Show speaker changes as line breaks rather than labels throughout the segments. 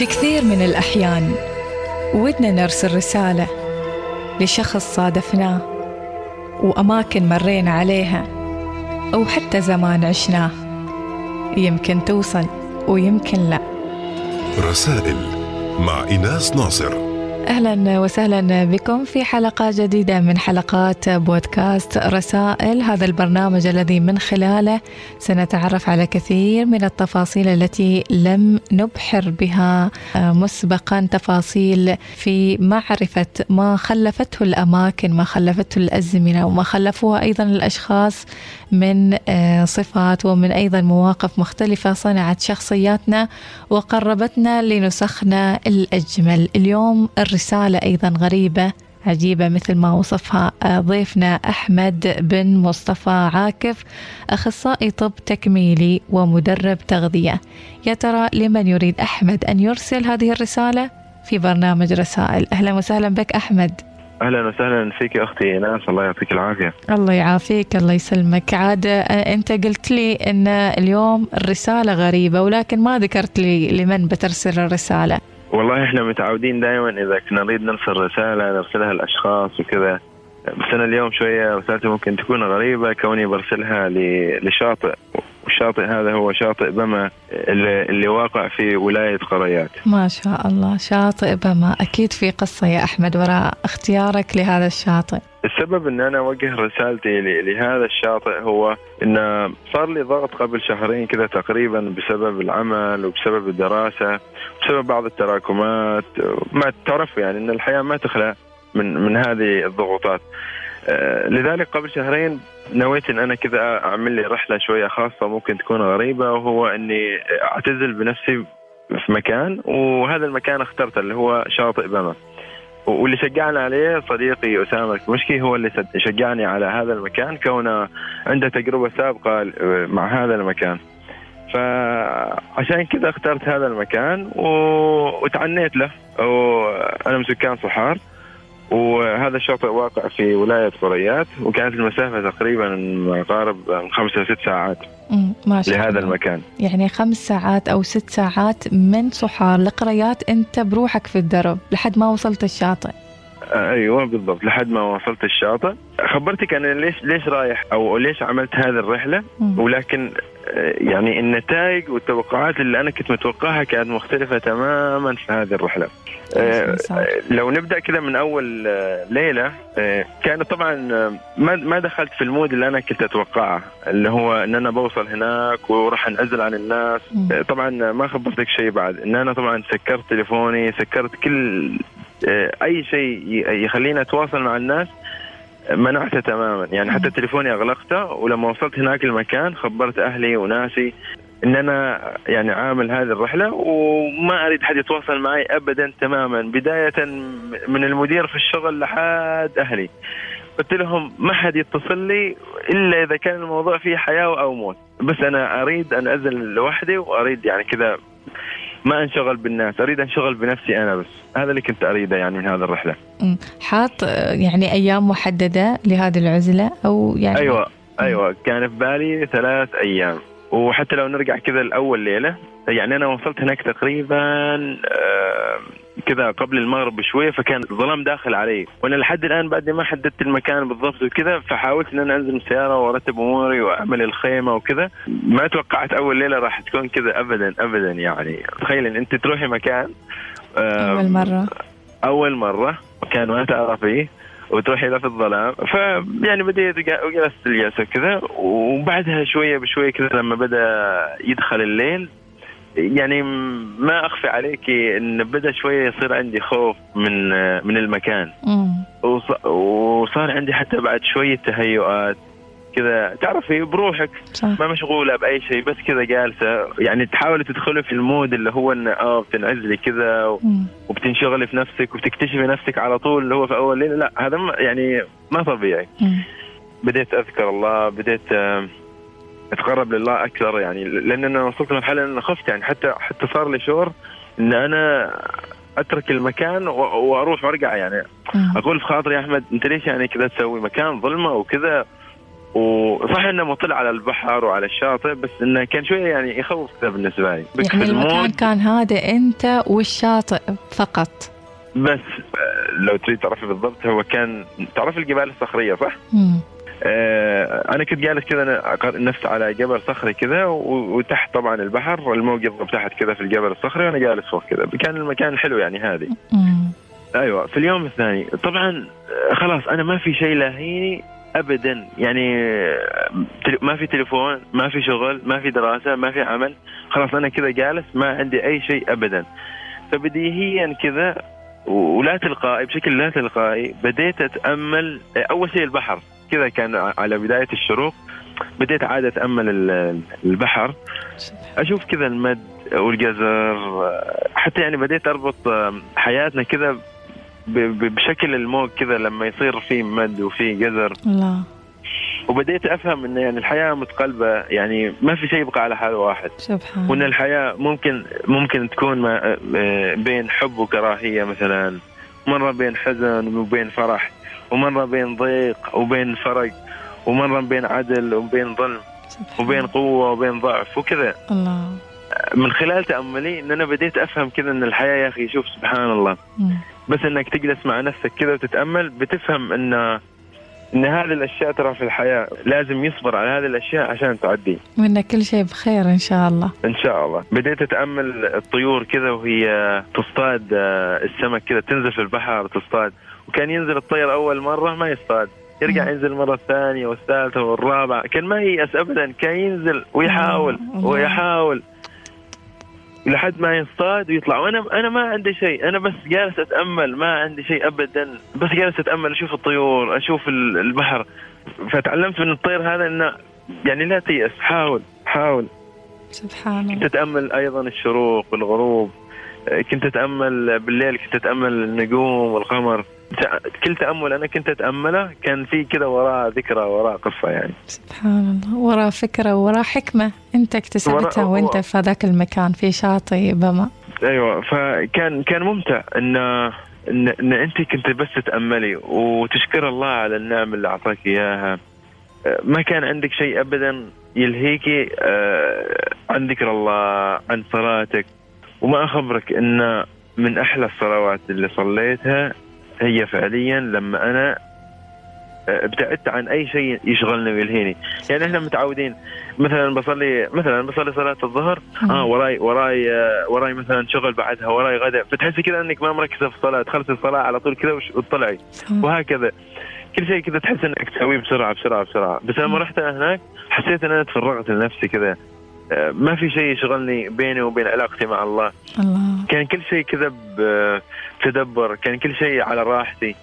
في كثير من الأحيان ودنا نرسل رسالة لشخص صادفناه وأماكن مرينا عليها أو حتى زمان عشناه. يمكن توصل ويمكن لا.
رسائل مع إيناس ناصر.
أهلا وسهلا بكم في حلقة جديدة من حلقات بودكاست رسائل. هذا البرنامج الذي من خلاله سنتعرف على كثير من التفاصيل التي لم نبحر بها مسبقا تفاصيل في معرفة ما خلفته الأماكن ما خلفته الأزمنة وما خلفوها أيضا الأشخاص من صفات ومن أيضا مواقف مختلفة صنعت شخصياتنا وقربتنا لنسخنا الأجمل. اليوم الرسالة أيضا غريبة عجيبة مثل ما وصفها ضيفنا أحمد بن مصطفى عاكف أخصائي طب تكميلي ومدرب تغذية. يا ترى لمن يريد أحمد أن يرسل هذه الرسالة؟ في برنامج رسائل. أهلا وسهلا بك أحمد.
أهلا وسهلا فيك أختي ناس الله يعطيك العافية.
الله يعافيك الله يسلمك. عاد أنت قلت لي إن اليوم الرسالة غريبة ولكن ما ذكرت لي لمن بترسل الرسالة.
والله إحنا متعودين دائما إذا نريد نرسل رسالة نرسلها لأشخاص وكذا. بس أنا اليوم شوية رسالتي ممكن تكون غريبة. كوني برسلها لشاطئ. والشاطئ هذا هو شاطئ بما اللي, اللي واقع في ولاية قريات.
ما شاء الله. شاطئ بما. أكيد في قصة يا أحمد وراء اختيارك لهذا الشاطئ.
السبب إن أنا أوجه رسالتي لهذا الشاطئ هو إن صار لي ضغط قبل شهرين كذا تقريبا بسبب العمل وبسبب الدراسة بسبب بعض التراكمات ما تعرف يعني إن الحياة ما تخلى. من من هذه الضغوطات. لذلك قبل شهرين نويت إن أنا كذا أعمل لي رحلة شوية خاصة ممكن تكون غريبة وهو إني أعتزل بنفسي في مكان وهذا المكان اخترته اللي هو شاطئ بما. واللي شجعني عليه صديقي أسامة المشكي هو اللي شجعني على هذا المكان كونه عنده تجربة سابقة مع هذا المكان. فعشان كذا اخترت هذا المكان وتعنيت له وأنا من سكان صحار وهذا الشاطئ واقع في ولاية قريات وكانت المسافة تقريبا قارب من خمس إلى ست ساعات
ما شاء
لهذا
الله.
المكان
يعني خمس ساعات أو ست ساعات من صحار لقريات أنت بروحك في الدرب لحد ما وصلت الشاطئ
أيوه بالضبط لحد ما وصلت الشاطئ. خبرتك أنا ليش ليش رايح أو ليش عملت هذه الرحلة؟ ولكن يعني النتائج والتوقعات اللي أنا كنت متوقعها كانت مختلفة تماما في هذه الرحلة. آه لو نبدأ كذا من أول ليلة آه كانت طبعا ما ما دخلت في المود اللي أنا كنت أتوقعه اللي هو إن أنا بوصل هناك وراح أنعزل عن الناس. آه طبعا ما خبرتك شيء بعد. إن أنا طبعا سكرت تليفوني سكرت كل أي شيء يخليني أتواصل مع الناس منعته تماما. يعني حتى تليفوني أغلقته ولما وصلت هناك المكان خبرت أهلي وناسي إن أنا يعني عامل هذه الرحلة وما أريد حد يتواصل معي ابدا تماما. بداية من المدير في الشغل لحد أهلي. قلت لهم ما حد يتصل لي إلا إذا كان الموضوع فيه حياة أو موت. بس أنا أريد أن أنزل لوحدي وأريد يعني كذا ما انشغل بالناس أريد أنشغل بنفسي أنا بس. هذا اللي كنت أريده يعني من هذه الرحلة.
حاط يعني أيام محددة لهذه العزلة أو يعني
أيوه أيوه. كان في بالي ثلاث أيام. وحتى لو نرجع كذا لأول ليلة يعني أنا وصلت هناك تقريبا آه كذا قبل المغرب بشوية فكان الظلام داخل علي. وأنا لحد الآن بعد ما حددت المكان بالضبط وكذا فحاولت إن أنا أنزل السياره وأرتب أموري وأعمل الخيمة وكذا. ما توقعت أول ليلة راح تكون كذا ابدا ابدا يعني. تخيل إن أنت تروحي مكان
أول مرة.
أول مرة مكان ما تعرفيه وتروحي له في الظلام. فيعني بديت وجلست الجلسة كذا وبعدها شوية بشوية كذا لما بدأ يدخل الليل يعني ما أخفي عليك إن بدأ شوية يصير عندي خوف من من المكان. وصار عندي حتى بعد شوية تهيؤات كذا. تعرفي بروحك
صح.
ما مشغولة بأي شيء بس كذا جالسة. يعني تحاولي تدخلي في المود اللي هو إنه آه بتنعزلي كذا وبتنشغلي في نفسك وبتكتشفي نفسك على طول اللي هو في أول ليلة. لا هذا ما يعني ما طبيعي.
مم.
بديت أذكر الله بديت آه أتقرب لله أكثر يعني لأن أنا وصلت لمرحلة إن خفت يعني حتى حتى صار لي شعور إن أنا أترك المكان وأروح وأرجع يعني
مم.
أقول في خاطري يا أحمد أنت ليش يعني كذا تسوي مكان ظلمة وكذا وصح إنه مطل على البحر وعلى الشاطئ بس إنه كان شوية يعني يخوف كذا بالنسبة لي
يعني المكان كان هادئ أنت والشاطئ فقط
بس آه، لو تريد تعرفي بالضبط هو كان تعرف الجبال الصخرية صح؟ مم. آه أنا كنت جالس كذا نفس على جبل صخري كذا وتحت طبعا البحر الموج يضرب تحت كذا في الجبل الصخري وأنا جالس فوق كذا. كان المكان حلو يعني هذه. أيوه في اليوم الثاني. طبعا آه، خلاص أنا ما في شيء لاهيني ابدا. يعني آه، ما في تليفون ما في شغل ما في دراسة ما في عمل. خلاص أنا كذا جالس ما عندي أي شيء ابدا. فبديهيا كذا ولا تلقائي بشكل لا تلقائي بديت أتأمل أول شيء البحر. كذا كان على بداية الشروق بديت عاد أتأمل البحر. أشوف كذا المد والجزر حتى يعني بديت أربط حياتنا كذا بشكل الموج كذا لما يصير في مد وفي جزر. الله. وبديت أفهم إن يعني الحياة متقلبة يعني ما في شيء يبقى على حال واحد. سبحان وإن الحياة ممكن ممكن تكون ما بين حب وكراهية مثلا. مرة بين حزن وبين فرح. ومرة بين ضيق وبين فرق ومرة بين عدل وبين ظلم وبين قوة وبين ضعف وكذا. الله. من خلال تأملي إن أنا بديت أفهم كذا إن الحياة يا أخي شوف سبحان الله. بس إنك تجلس مع نفسك كذا وتتأمل بتفهم ان إن هذه الأشياء ترى في الحياة لازم يصبر على هذه الأشياء عشان تعدي.
وان كل شيء بخير إن شاء الله.
إن شاء الله. بديت اتامل الطيور كذا وهي تصطاد آه، السمك كذا تنزل في البحر تصطاد. وكان ينزل الطير أول مرة ما يصطاد. يرجع ينزل المره الثانية والثالثة والرابعة. كان ما ييأس ابدا كان ينزل ويحاول ويحاول. لحد ما يصطاد ويطلع. وأنا أنا ما عندي شيء. أنا بس جالس أتأمل. ما عندي شيء ابدا. بس جالس أتأمل أشوف الطيور أشوف البحر. فتعلمت من الطير هذا إنه يعني لا تيأس. حاول حاول.
سبحان الله.
تتامل أيضا الشروق والغروب كنت أتأمل بالليل كنت أتأمل النجوم والقمر. كل تأمل أنا كنت أتأمله كان في كذا وراه ذكرى وراه قصة يعني.
سبحان الله. وراه فكرة وراه حكمة أنت اكتسبتها وأنت في هذاك المكان في شاطئ بما
أيوه فكان كان ممتع ان ان, إن أنت كنت بس تتاملي وتشكر الله على النعم اللي أعطاك إياها. ما كان عندك شيء ابدا يلهيكي آه، عن ذكر الله عن صلاتك. وما اخبرك إن من أحلى الصلوات اللي صليتها هي فعليا لما أنا آه، ابتعدت عن أي شيء يشغلني ويلهيني يعني إحنا متعودين مثلا بصلي مثلا بصلي صلاة الظهر آه وراي وراي آه، وراي مثلا شغل بعدها وراي غدا فتحسي كذا إنك ما مركزة في الصلاة تخلصي الصلاة على طول كذا وتطلعي. وهكذا. كل شيء كذا تحس إنك تسويه بسرعة بسرعة بسرعة. بس لما رحت هناك حسيت إن أنا تفرغت لنفسي كذا ما في شيء يشغلني بيني وبين علاقتي مع الله. الله. كان كل شيء كذا بتدبر كان كل شيء على راحتي.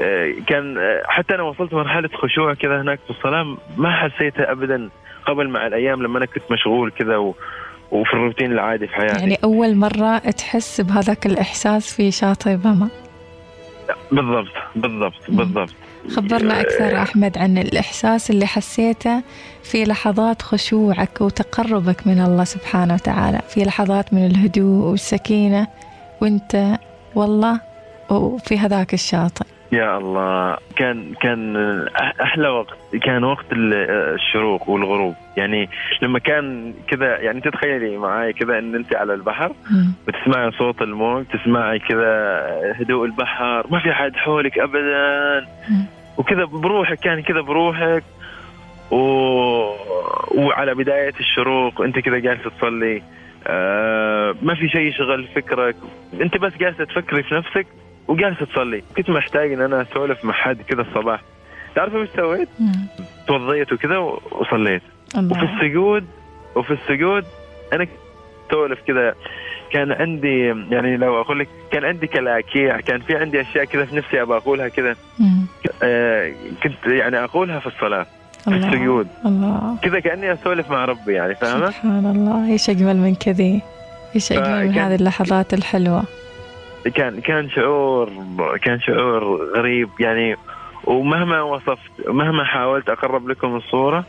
آه، كان آه، حتى أنا وصلت مرحلة خشوع كذا هناك في الصلاة ما حسيتها ابدا قبل مع الأيام لما أنا كنت مشغول كذا و وفي الروتين العادي في حياتي.
يعني أول مرة تحس بهذاك الإحساس في شاطئ بما؟
بالضبط بالضبط بالضبط.
خبرنا أكثر أحمد عن الإحساس اللي حسيته في لحظات خشوعك وتقربك من الله سبحانه وتعالى في لحظات من الهدوء والسكينة وأنت والله وفي هذاك الشاطئ.
يا الله كان كان أحلى وقت كان وقت الشروق والغروب. يعني لما كان كذا يعني تتخيلي معي كذا إن انت على البحر بتسمعي صوت الموج تسمعي كذا هدوء البحر ما في حد حولك ابدا. وكذا بروحك كان كذا بروحك. و... وعلى بداية الشروق أنت كذا جالس تصلي. آه ما في شيء يشغل فكرك. أنت بس جالسة تفكري في نفسك وجالسة تصلي. كنت محتاج إن أنا أسولف مع حد كذا الصباح. تعرف إيش سويت؟ توضيت وكذا وصليت. الله. وفي السجود وفي السجود أنا اسولف كذا. كان عندي يعني لو أقول لك كان عندي كلاكيع كان في عندي أشياء كذا في نفسي أبغى أقولها كذا. آه كنت يعني أقولها في الصلاة في السجود. الله. كذا كأني أسولف مع ربي يعني فاهمة؟
سبحان الله إيش أجمل من كذي؟ إيش أجمل من هذه اللحظات الحلوة؟
كان كان شعور كان شعور غريب يعني ومهما وصفت مهما حاولت أقرب لكم الصورة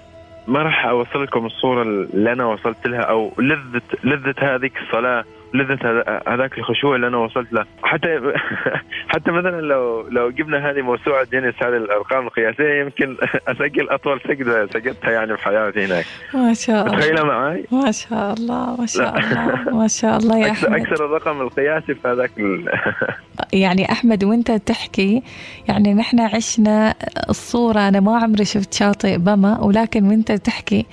ما راح اوصل لكم الصورة اللي أنا وصلت لها أو لذة لذة هذيك الصلاة. لذة هذاك الخشوع اللي أنا وصلت له. حتى حتى مثلا لو لو جبنا هذه موسوعة جينيس هذه الأرقام القياسية يمكن أسجل أطول سجدة سجدتها يعني في حياتي هناك.
ما شاء الله.
تخيلها معي
ما شاء الله ما شاء الله ما شاء الله يا
أكثر,
أحمد.
أكثر الرقم القياسي في هذاك ال...
يعني أحمد وأنت تحكي يعني نحن عشنا الصورة أنا ما عمري شفت شاطئ بما ولكن وأنت تحكي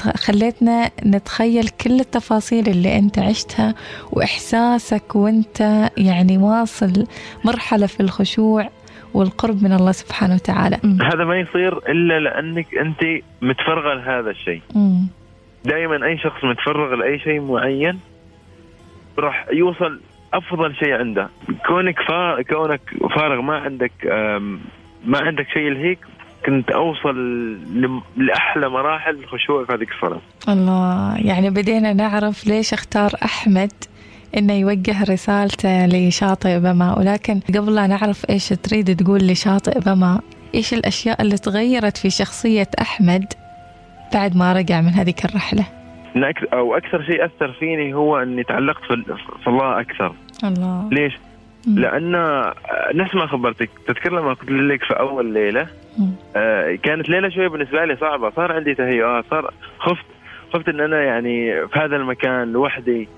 خليتنا نتخيل كل التفاصيل اللي أنت عشتها وإحساسك وأنت يعني واصل مرحلة في الخشوع والقرب من الله سبحانه وتعالى م.
هذا ما يصير إلا لأنك أنت متفرغة لهذا الشيء. دائما أي شخص متفرغ لأي شيء معين راح يوصل أفضل شيء عنده كونك فا... كونك فارغ ما عندك. ما عندك شيء لهيك كنت أوصل لأحلى مراحل الخشوع في هذيك الصلاة.
الله يعني بدينا نعرف ليش اختار أحمد إنه يوجه رسالته لشاطئ بما ولكن قبل لا نعرف إيش تريد تقول لشاطئ بما إيش الأشياء اللي تغيرت في شخصية أحمد بعد ما رجع من هذيك
الرحلة؟ أو أكثر شيء أثر فيني هو إني تعلقت في, الله أكثر.
الله.
ليش؟ لأن نفس ما خبرتك. تذكر لما قلت لك في أول
ليلة.
آه، كانت ليلة شوية بالنسبة لي صعبة. صار عندي تهيؤات صار خفت خفت إن أنا يعني في هذا المكان لوحدي.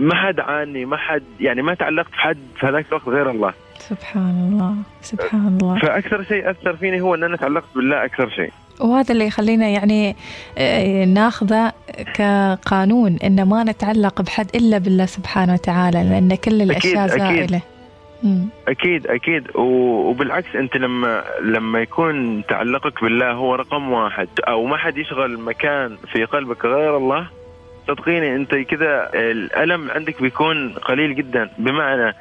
ما حد عاني ما حد يعني ما تعلقت في حد في هذاك الوقت غير الله.
سبحان الله سبحان الله.
فأكثر شيء أثر فيني هو إن أنا تعلقت بالله أكثر شيء.
وهذا اللي يخلينا يعني آه، ناخذه كقانون إن ما نتعلق بحد إلا بالله سبحانه وتعالى لأن كل الأشياء
أكيد.
زائلة. مم.
أكيد أكيد وبالعكس أنت لما لما يكون تعلقك بالله هو رقم واحد أو ما حد يشغل مكان في قلبك غير الله صدقيني أنت كذا الألم عندك بيكون قليل جدا بمعنى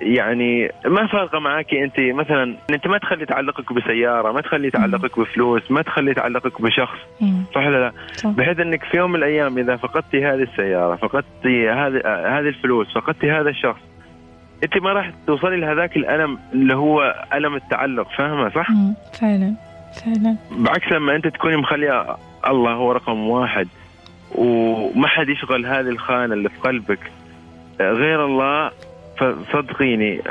يعني ما فارقة معاك أنت مثلا أنت ما تخلي تعلقك بسيارة ما تخلي تعلقك بفلوس ما تخلي تعلقك بشخص. صح ولا لا. بحيث أنك في يوم من الأيام إذا فقدتي هذه السيارة فقدتي هذه هذه الفلوس فقدتي هذا الشخص أنت ما راح توصلي لهذاك الألم اللي هو ألم التعلق فاهمة صح؟
مم. فعلا فعلا
بعكس لما أنت تكوني مخلية الله هو رقم واحد وما حد يشغل هذه الخانة اللي في قلبك غير الله فصدقيني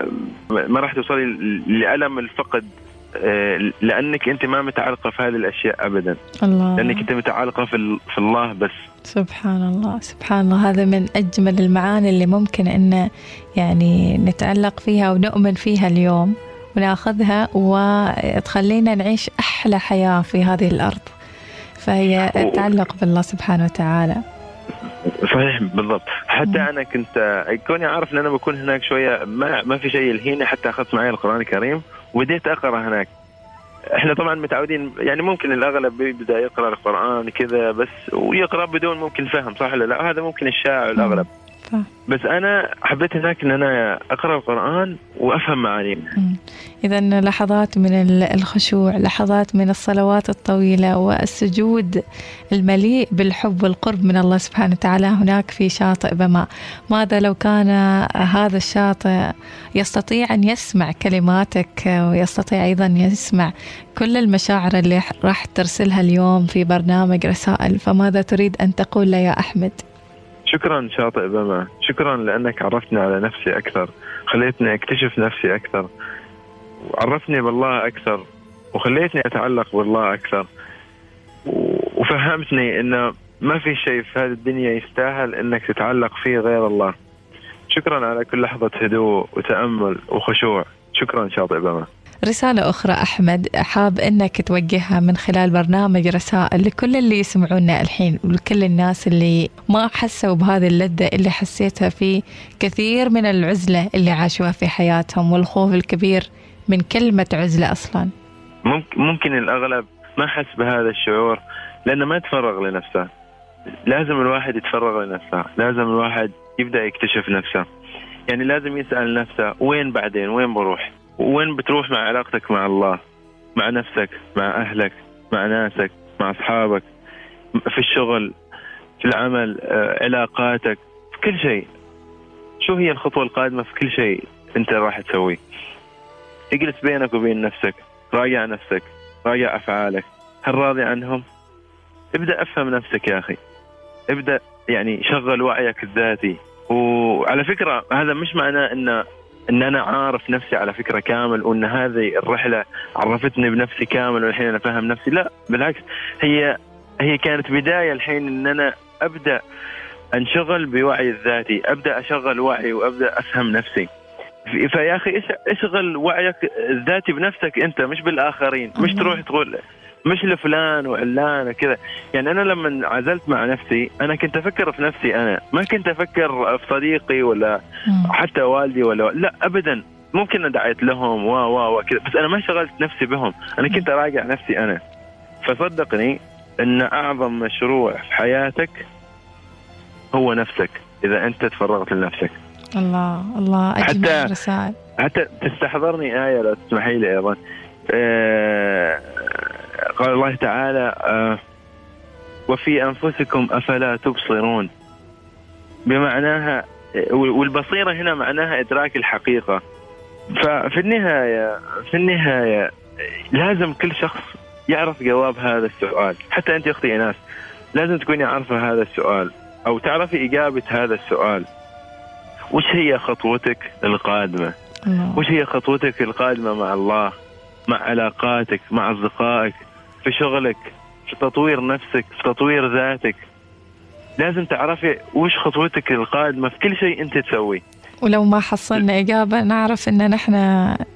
ما راح توصلي لألم الفقد لأنك أنت ما متعلقة في هذه الأشياء ابدا.
الله.
لأنك أنت متعلقة في في الله بس.
سبحان الله سبحان الله. هذا من أجمل المعاني اللي ممكن أن يعني نتعلق فيها ونؤمن فيها اليوم وناخذها وتخلينا نعيش أحلى حياة في هذه الأرض. فهي التعلق بالله سبحانه وتعالى.
صحيح بالضبط. حتى
مم.
أنا كنت كوني عارف إن أنا بكون هناك شوية ما ما في شيء يلهيني حتى أخذت معي القرآن الكريم وبديت أقرأ هناك. إحنا طبعا متعودين يعني ممكن الأغلب بيبدأ يقرأ القرآن كذا بس ويقرأ بدون ممكن فهم صح ولا لا؟ هذا ممكن الشائع الأغلب.
ف...
بس أنا حبيت هناك إن أنا أقرأ القرآن وأفهم معانيه.
إذا لحظات من ال- الخشوع لحظات من الصلوات الطويلة والسجود المليء بالحب والقرب من الله سبحانه وتعالى هناك في شاطئ بما. ماذا لو كان هذا الشاطئ يستطيع أن يسمع كلماتك ويستطيع أيضا يسمع كل المشاعر اللي راح ترسلها اليوم في برنامج رسائل؟ فماذا تريد أن تقول له يا أحمد؟
شكرا شاطئ بما. شكرا لأنك عرفتني على نفسي أكثر. خليتني أكتشف نفسي أكثر. وعرفتني بالله أكثر. وخليتني أتعلق بالله أكثر. و- وفهمتني إنه ما في شيء في هذه الدنيا يستاهل إنك تتعلق فيه غير الله. شكرا على كل لحظة هدوء وتأمل وخشوع. شكرا شاطئ بما.
رسالة أخرى أحمد حاب أنك توجهها من خلال برنامج رسائل لكل اللي يسمعونا الحين ولكل الناس اللي ما حسوا بهذه اللذة اللي حسيتها في كثير من العزلة اللي عاشوها في حياتهم والخوف الكبير من كلمة عزلة أصلا.
ممكن, الأغلب ما حس بهذا الشعور لأنه ما تفرغ لنفسه. لازم الواحد يتفرغ لنفسه. لازم الواحد يبدأ يكتشف نفسه. يعني لازم يسأل نفسه وين بعدين؟ وين بروح؟ وين بتروح مع علاقتك مع الله؟ مع نفسك مع أهلك مع ناسك مع أصحابك في الشغل في العمل آه، علاقاتك في كل شيء. شو هي الخطوة القادمة في كل شيء أنت راح تسويه؟ اجلس بينك وبين نفسك راجع نفسك راجع أفعالك. هل راضي عنهم؟ ابدأ أفهم نفسك يا أخي. ابدأ يعني شغل وعيك الذاتي. وعلى فكرة هذا مش معناه ان إن أنا عارف نفسي على فكرة كامل وإن هذه الرحلة عرفتني بنفسي كامل والحين أنا فاهم نفسي. لا بالعكس هي هي كانت بداية الحين إن أنا أبدأ أنشغل بوعي الذاتي أبدأ أشغل وعي وأبدأ أفهم نفسي. فيا أخي اشغل وعيك الذاتي بنفسك أنت؟ مش بالآخرين مش تروح تقول مش لفلان وعلان كذا يعني أنا لما عزلت مع نفسي أنا كنت أفكر في نفسي أنا. ما كنت أفكر في صديقي ولا حتى والدي ولا لا ابدا. ممكن دعيت لهم و و و كذا. بس أنا ما شغلت نفسي بهم. أنا كنت أراجع نفسي أنا. فصدقني إن أعظم مشروع في حياتك هو نفسك إذا أنت تفرغت لنفسك.
الله الله أجمل حتى رسائل.
حتى تستحضرني آية لو تسمحي لي أيضا. آه قال الله تعالى آه وفي أنفسكم أفلا تبصرون. بمعناها والبصيرة هنا معناها إدراك الحقيقة. ففي النهاية في النهاية لازم كل شخص يعرف جواب هذا السؤال. حتى أنت أختي إيناس لازم تكوني عارفة هذا السؤال أو تعرفي إجابة هذا السؤال. وش هي خطوتك القادمة؟ الله. وش هي خطوتك القادمة مع الله مع علاقاتك مع أصدقائك؟ في شغلك في تطوير نفسك في تطوير ذاتك. لازم تعرفي وش خطوتك القادمة في كل شيء أنت تسويه.
ولو ما حصلنا إجابة نعرف إن نحن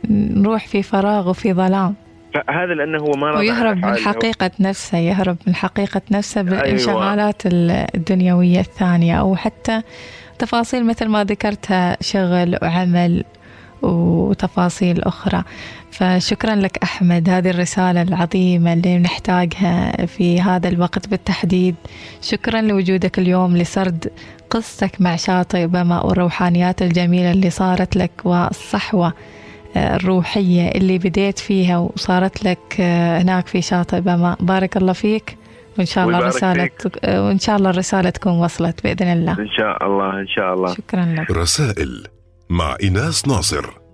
نروح في فراغ وفي ظلام.
هذا لأنه هو ما
ويهرب من حقيقة نفسه يهرب من حقيقة نفسه بالانشغالات أيوة. الدنيوية الثانية أو حتى تفاصيل مثل ما ذكرتها شغل وعمل وتفاصيل أخرى. فشكرا لك أحمد هذه الرسالة العظيمة اللي نحتاجها في هذا الوقت بالتحديد. شكرا لوجودك اليوم لسرد قصتك مع شاطئ بما والروحانيات الجميلة اللي صارت لك والصحوة الروحية اللي بديت فيها وصارت لك هناك في شاطئ بما بارك الله فيك. وإن شاء الله رسالة وإن شاء الله الرسالة تكون وصلت بإذن الله.
إن شاء الله إن شاء الله.
شكرا لك.
رسائل مع إيناس ناصر.